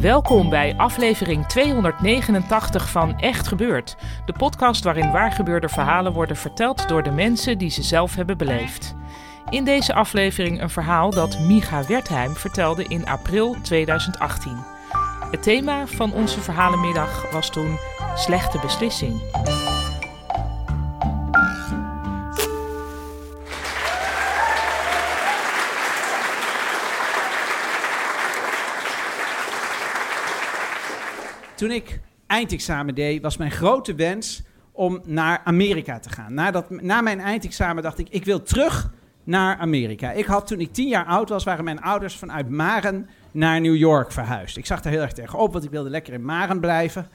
Welkom bij aflevering 289 van Echt Gebeurd. De podcast waarin waargebeurde verhalen worden verteld door de mensen die ze zelf hebben beleefd. In deze aflevering een verhaal dat Micha Wertheim vertelde in april 2018. Het thema van onze verhalenmiddag was toen slechte beslissing. Toen ik eindexamen deed, was mijn grote wens om naar Amerika te gaan. Nadat, na mijn eindexamen dacht ik, ik wil terug naar Amerika. Ik had toen ik tien jaar oud was, waren mijn ouders vanuit Maren naar New York verhuisd. Ik zag daar heel erg tegenop, want ik wilde lekker in Maren blijven.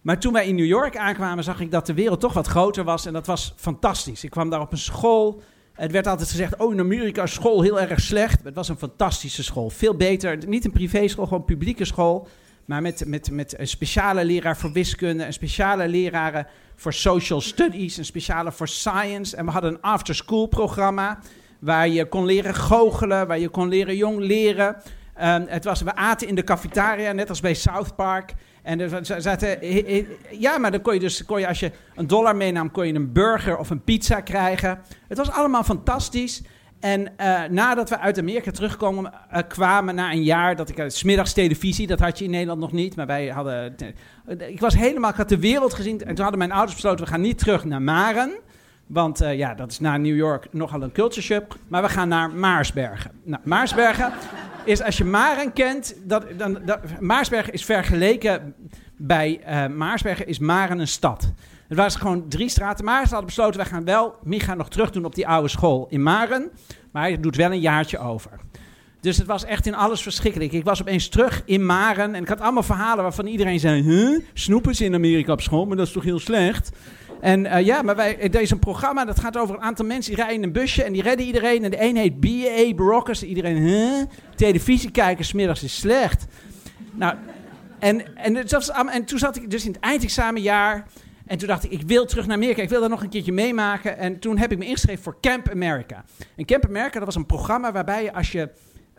Maar toen wij in New York aankwamen, zag ik dat de wereld toch wat groter was. En dat was fantastisch. Ik kwam daar op een school. Het werd altijd gezegd, oh in Amerika school heel erg slecht. Het was een fantastische school. Veel beter, niet een privéschool, gewoon publieke school. Maar met, met, met een speciale leraar voor wiskunde, een speciale leraren voor social studies, een speciale voor science. En we hadden een after-school programma waar je kon leren goochelen, waar je kon leren jong leren. Um, het was, we aten in de cafetaria, net als bij South Park. En er zaten, ja, maar dan kon je dus, kon je, als je een dollar meenam, kon je een burger of een pizza krijgen. Het was allemaal fantastisch. En uh, nadat we uit Amerika terugkwamen, uh, kwamen na een jaar dat ik uh, smiddags televisie, dat had je in Nederland nog niet, maar wij hadden, ik was helemaal, ik had de wereld gezien en toen hadden mijn ouders besloten, we gaan niet terug naar Maren, want ja, dat is na New York nogal een culture shock, maar we gaan naar Maarsbergen. Nou, Maarsbergen is, als je Maren kent, dat, dan, Maarsbergen is vergeleken bij Maarsbergen is Maren een stad. Het waren gewoon drie straten. Maar ze hadden besloten, wij gaan wel Micha nog terug doen op die oude school in Maren. Maar hij doet wel een jaartje over. Dus het was echt in alles verschrikkelijk. Ik was opeens terug in Maren en ik had allemaal verhalen waarvan iedereen zei... Huh? Snoepen ze in Amerika op school? Maar dat is toch heel slecht? En uh, ja, maar wij, er is een programma dat gaat over een aantal mensen die rijden in een busje en die redden iedereen. En de een heet B.A. Brockers. Iedereen, huh? Televisie kijken smiddags is slecht. Nou, en, en, en toen zat ik dus in het eindexamenjaar... En toen dacht ik, ik wil terug naar Amerika. Ik wil dat nog een keertje meemaken. En toen heb ik me ingeschreven voor Camp America. En Camp America, dat was een programma waarbij je als je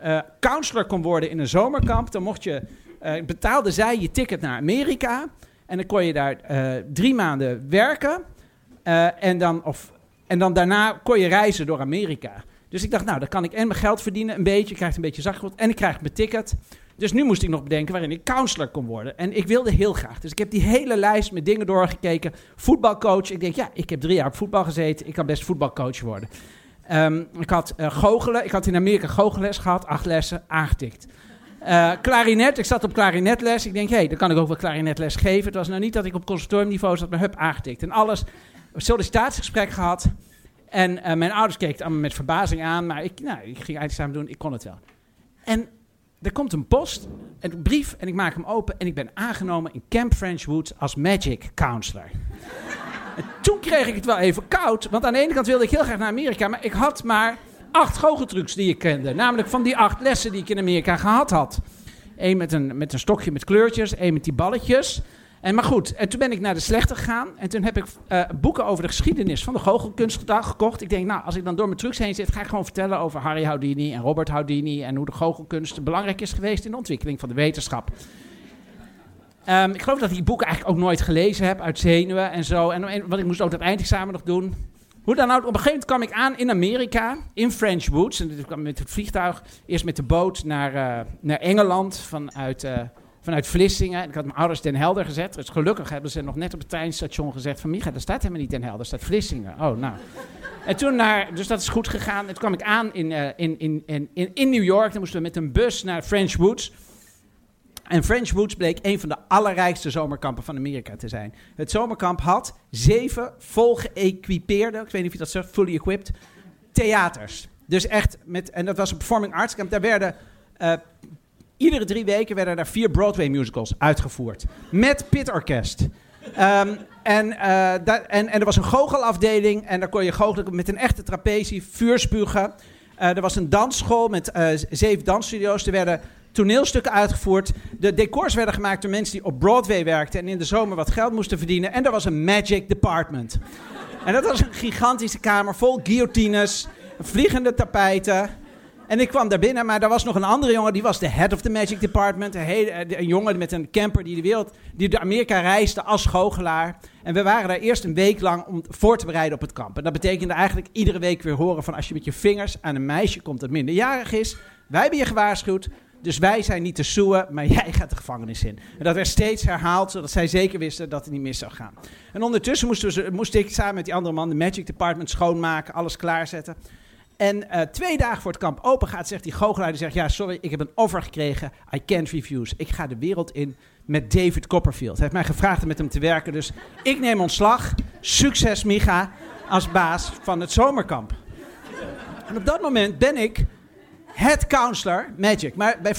uh, counselor kon worden in een zomerkamp, dan mocht je, uh, betaalde zij je ticket naar Amerika. En dan kon je daar uh, drie maanden werken. en, dan, of, en dan daarna kon je reizen door Amerika. Dus ik dacht, nou, dan kan ik en mijn geld verdienen, een beetje. Ik krijg een beetje zakgeld en ik krijg mijn ticket. Dus nu moest ik nog bedenken waarin ik counselor kon worden. En ik wilde heel graag. Dus ik heb die hele lijst met dingen doorgekeken. Voetbalcoach. Ik denk, ja, ik heb drie jaar op voetbal gezeten. Ik kan best voetbalcoach worden. Um, ik had uh, goochelen. Ik had in Amerika goochelles gehad. Acht lessen, aangetikt. Uh, klarinet. Ik zat op klarinetles. Ik denk, hé, hey, dan kan ik ook wel klarinetles geven. Het was nou niet dat ik op conservatoriumniveau zat, maar hup, aangetikt. En alles. Sollicitatiegesprek gehad. En uh, mijn ouders keken allemaal met verbazing aan. Maar ik, nou, ik ging eindexamen doen. Ik kon het wel. En er komt een post, een brief en ik maak hem open en ik ben aangenomen in Camp French Woods als magic counselor. en toen kreeg ik het wel even koud, want aan de ene kant wilde ik heel graag naar Amerika, maar ik had maar acht goocheltrucs die ik kende. Namelijk van die acht lessen die ik in Amerika gehad had. Eén met een, met een stokje met kleurtjes, één met die balletjes. En maar goed, en toen ben ik naar de slechte gegaan. En toen heb ik uh, boeken over de geschiedenis van de goochelkunst gekocht. Ik denk, nou, als ik dan door mijn trucs heen zit, ga ik gewoon vertellen over Harry Houdini en Robert Houdini. En hoe de goochelkunst belangrijk is geweest in de ontwikkeling van de wetenschap. Um, ik geloof dat ik die boeken eigenlijk ook nooit gelezen heb, uit zenuwen en zo. En, want ik moest ook dat eindexamen nog doen. Hoe dan ook, op een gegeven moment kwam ik aan in Amerika, in French Woods. En ik kwam met het vliegtuig, eerst met de boot naar, uh, naar Engeland vanuit... Uh, vanuit Vlissingen. Ik had mijn ouders Den Helder gezet. Dus gelukkig hebben ze nog net op het treinstation gezegd van... Micha, daar staat helemaal niet Den Helder, staat Vlissingen. Oh, nou. En toen naar... Dus dat is goed gegaan. En toen kwam ik aan in, uh, in, in, in, in New York. Dan moesten we met een bus naar French Woods. En French Woods bleek een van de allerrijkste zomerkampen van Amerika te zijn. Het zomerkamp had zeven vol geëquipeerde, ik weet niet of je dat zegt, fully equipped, theaters. Dus echt, met, en dat was een performing arts camp, daar werden... Uh, iedere drie weken werden daar vier Broadway musicals uitgevoerd. Met pitorkest. Um, en, uh, en, en er was een goochelafdeling en daar kon je goochelen met een echte trapezie, vuurspugen. Uh, er was een dansschool met uh, zeven dansstudio's. Er werden toneelstukken uitgevoerd. De decors werden gemaakt door mensen die op Broadway werkten en in de zomer wat geld moesten verdienen. En er was een magic department. en dat was een gigantische kamer vol guillotines, vliegende tapijten. En ik kwam daar binnen, maar er was nog een andere jongen, die was de head of the magic department. Een, een jongen met een camper die de wereld, die door Amerika reisde als goochelaar. En we waren daar eerst een week lang om voor te bereiden op het kamp. En dat betekende eigenlijk iedere week weer horen van als je met je vingers aan een meisje komt dat minderjarig is. Wij hebben je gewaarschuwd, dus wij zijn niet te soeën, maar jij gaat de gevangenis in. En dat werd steeds herhaald, zodat zij zeker wisten dat het niet mis zou gaan. En ondertussen moesten we, moest ik samen met die andere man de Magic Department schoonmaken, alles klaarzetten. En uh, twee dagen voor het kamp open gaat, zegt die goochelaar, zegt, ja, sorry, ik heb een offer gekregen, I can't refuse. Ik ga de wereld in met David Copperfield. Hij heeft mij gevraagd om met hem te werken, dus ik neem ontslag. Succes, Micha, als baas van het zomerkamp. En op dat moment ben ik het counselor Magic. Maar bij,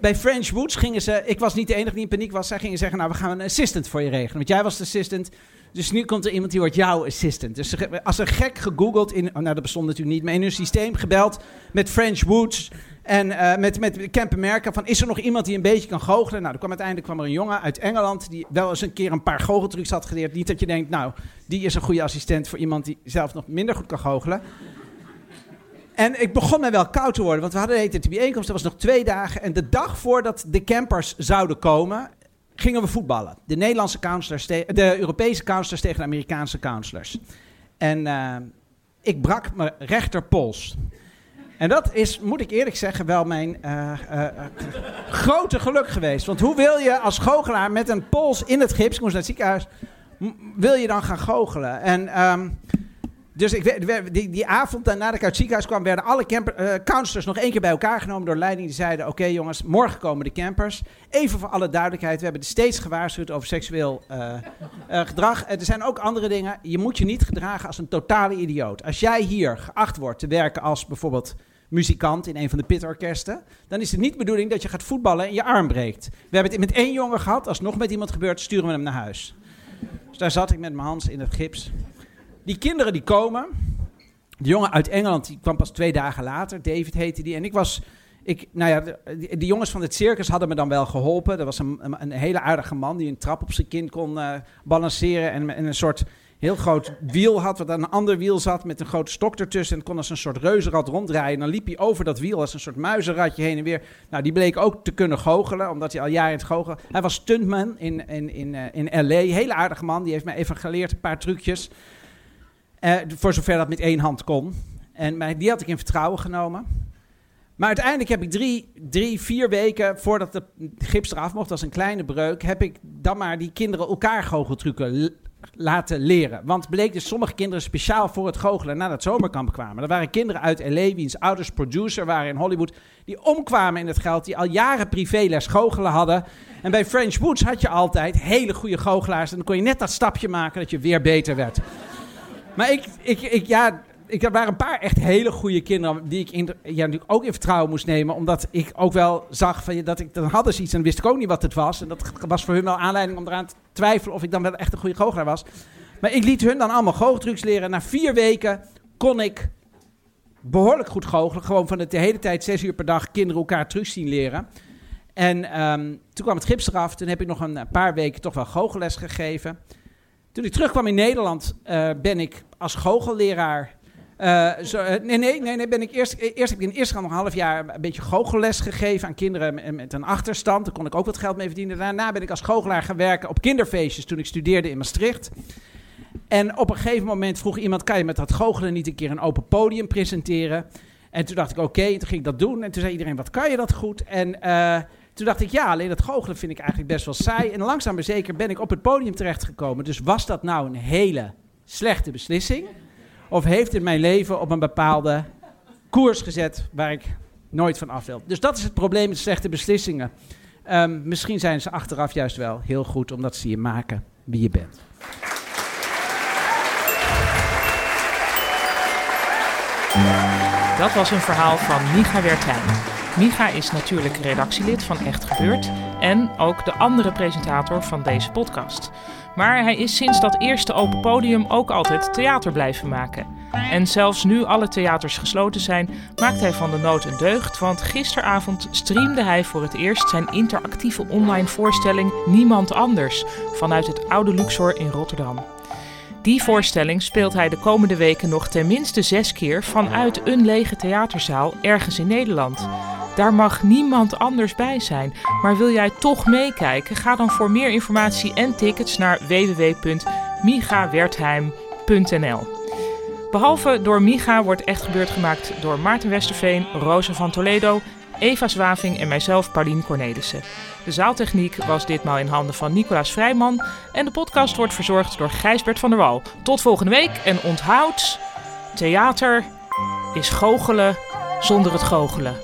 bij French Woods gingen ze... Ik was niet de enige die in paniek was. Zij gingen zeggen, nou, we gaan een assistant voor je regelen. Want jij was de assistant. Dus nu komt er iemand die wordt jouw assistant. Dus als er gek gegoogeld in... Oh, nou, dat bestond natuurlijk niet. Maar in hun systeem gebeld met French Woods... En uh, met, met Camp America van, is er nog iemand die een beetje kan goochelen? Nou, er kwam uiteindelijk kwam er een jongen uit Engeland... die wel eens een keer een paar goocheltrucs had geleerd. Niet dat je denkt, nou, die is een goede assistent... voor iemand die zelf nog minder goed kan goochelen. En ik begon mij wel koud te worden, want we hadden de bijeenkomst, dat was nog twee dagen. En de dag voordat de campers zouden komen, gingen we voetballen. De Nederlandse counselors, de Europese counselors tegen de Amerikaanse counselors. En uh, ik brak mijn rechterpols. En dat is, moet ik eerlijk zeggen, wel mijn uh, uh, grote geluk geweest. Want hoe wil je als goochelaar met een pols in het gips, ik moest naar het ziekenhuis, wil je dan gaan goochelen? En um, dus ik, die, die avond nadat ik uit het ziekenhuis kwam, werden alle camper, uh, counselors nog één keer bij elkaar genomen door leiding. Die zeiden: Oké jongens, morgen komen de campers. Even voor alle duidelijkheid: we hebben steeds gewaarschuwd over seksueel uh, uh, gedrag. er zijn ook andere dingen. Je moet je niet gedragen als een totale idioot. Als jij hier geacht wordt te werken als bijvoorbeeld muzikant in een van de pitorkesten, dan is het niet de bedoeling dat je gaat voetballen en je arm breekt. We hebben het met één jongen gehad. Als nog met iemand gebeurt, sturen we hem naar huis. Dus daar zat ik met mijn Hans in het gips die kinderen die komen. De jongen uit Engeland die kwam pas twee dagen later. David heette die. En ik was. Ik, nou ja, de, de jongens van het circus hadden me dan wel geholpen. Er was een, een, hele aardige man die een trap op zijn kind kon uh, balanceren. En, en, een soort heel groot wiel had, wat aan een ander wiel zat. Met een grote stok ertussen. En kon als een soort reuzenrad ronddraaien. En dan liep hij over dat wiel als een soort muizenradje heen en weer. Nou, die bleek ook te kunnen goochelen, omdat hij al jaren het goochelen. Hij was stuntman in, in, in, uh, in LA. Hele aardige man. Die heeft mij even geleerd, een paar trucjes. Uh, voor zover dat met één hand kon. En die had ik in vertrouwen genomen. Maar uiteindelijk heb ik drie, drie, vier weken voordat de gips eraf mocht, als een kleine breuk, heb ik dan maar die kinderen elkaar goocheltrucken laten leren. Want bleek dus sommige kinderen speciaal voor het goochelen naar dat zomerkamp kwamen. Er waren kinderen uit L.A. wiens ouders producer waren in Hollywood, die omkwamen in het geld, die al jaren privéles goochelen hadden. En bij French Woods had je altijd hele goede goochelaars en dan kon je net dat stapje maken dat je weer beter werd. Maar ik, ik, ik, ja, ik, er waren een paar echt hele goede kinderen die ik ja, natuurlijk ook in vertrouwen moest nemen. Omdat ik ook wel zag van, dat ik, dan hadden ze iets en wist ik ook niet wat het was. En dat was voor hun wel aanleiding om eraan te twijfelen of ik dan wel echt een goede goochelaar was. Maar ik liet hun dan allemaal goocheltrucs leren. Na vier weken kon ik behoorlijk goed goochelen. Gewoon van de hele tijd zes uur per dag kinderen elkaar trucs zien leren. En um, toen kwam het gips eraf. Toen heb ik nog een paar weken toch wel goochelles gegeven. Toen ik terugkwam in Nederland, uh, ben ik als goochelleraar. Zo, uh, nee, nee, nee, nee, ben ik eerst, eerst heb ik in eerste nog een half jaar een beetje goochelles gegeven aan kinderen met, een achterstand. Daar kon ik ook wat geld mee verdienen. Daarna ben ik als goochelaar gaan werken op kinderfeestjes toen ik studeerde in Maastricht. En op een gegeven moment vroeg iemand: kan je met dat goochelen niet een keer een open podium presenteren? En toen dacht ik: oké, toen ging ik dat doen. En toen zei iedereen: wat kan je dat goed? En toen dacht ik, ja, alleen dat goochelen vind ik eigenlijk best wel saai. En langzaam maar zeker ben ik op het podium terechtgekomen. Dus was dat nou een hele slechte beslissing? Of heeft het mijn leven op een bepaalde koers gezet waar ik nooit van af wil? Dus dat is het probleem met slechte beslissingen. Ehm, misschien zijn ze achteraf juist wel heel goed, omdat ze je maken wie je bent. Dat was een verhaal van Micha Wertheim. Micha is natuurlijk redactielid van Echt Gebeurd en ook de andere presentator van deze podcast. Maar hij is sinds dat eerste open podium ook altijd theater blijven maken. En zelfs nu alle theaters gesloten zijn, maakt hij van de nood een deugd, want gisteravond streamde hij voor het eerst zijn interactieve online voorstelling Niemand Anders vanuit het Oude Luxor in Rotterdam. Die voorstelling speelt hij de komende weken nog tenminste zes keer vanuit een lege theaterzaal ergens in Nederland. Daar mag niemand anders bij zijn. Maar wil jij toch meekijken? Ga dan voor meer informatie en tickets naar www.migawertheim.nl. Behalve door Miga wordt Echt Gebeurd gemaakt door Maarten Westerveen, Rosa van Toledo, Eva Zwaving en mijzelf, Paulien Cornelissen. De zaaltechniek was ditmaal in handen van Nicolaas Vrijman en de podcast wordt verzorgd door Gijsbert van der Wal. Tot volgende week en onthoud, theater is goochelen zonder het goochelen.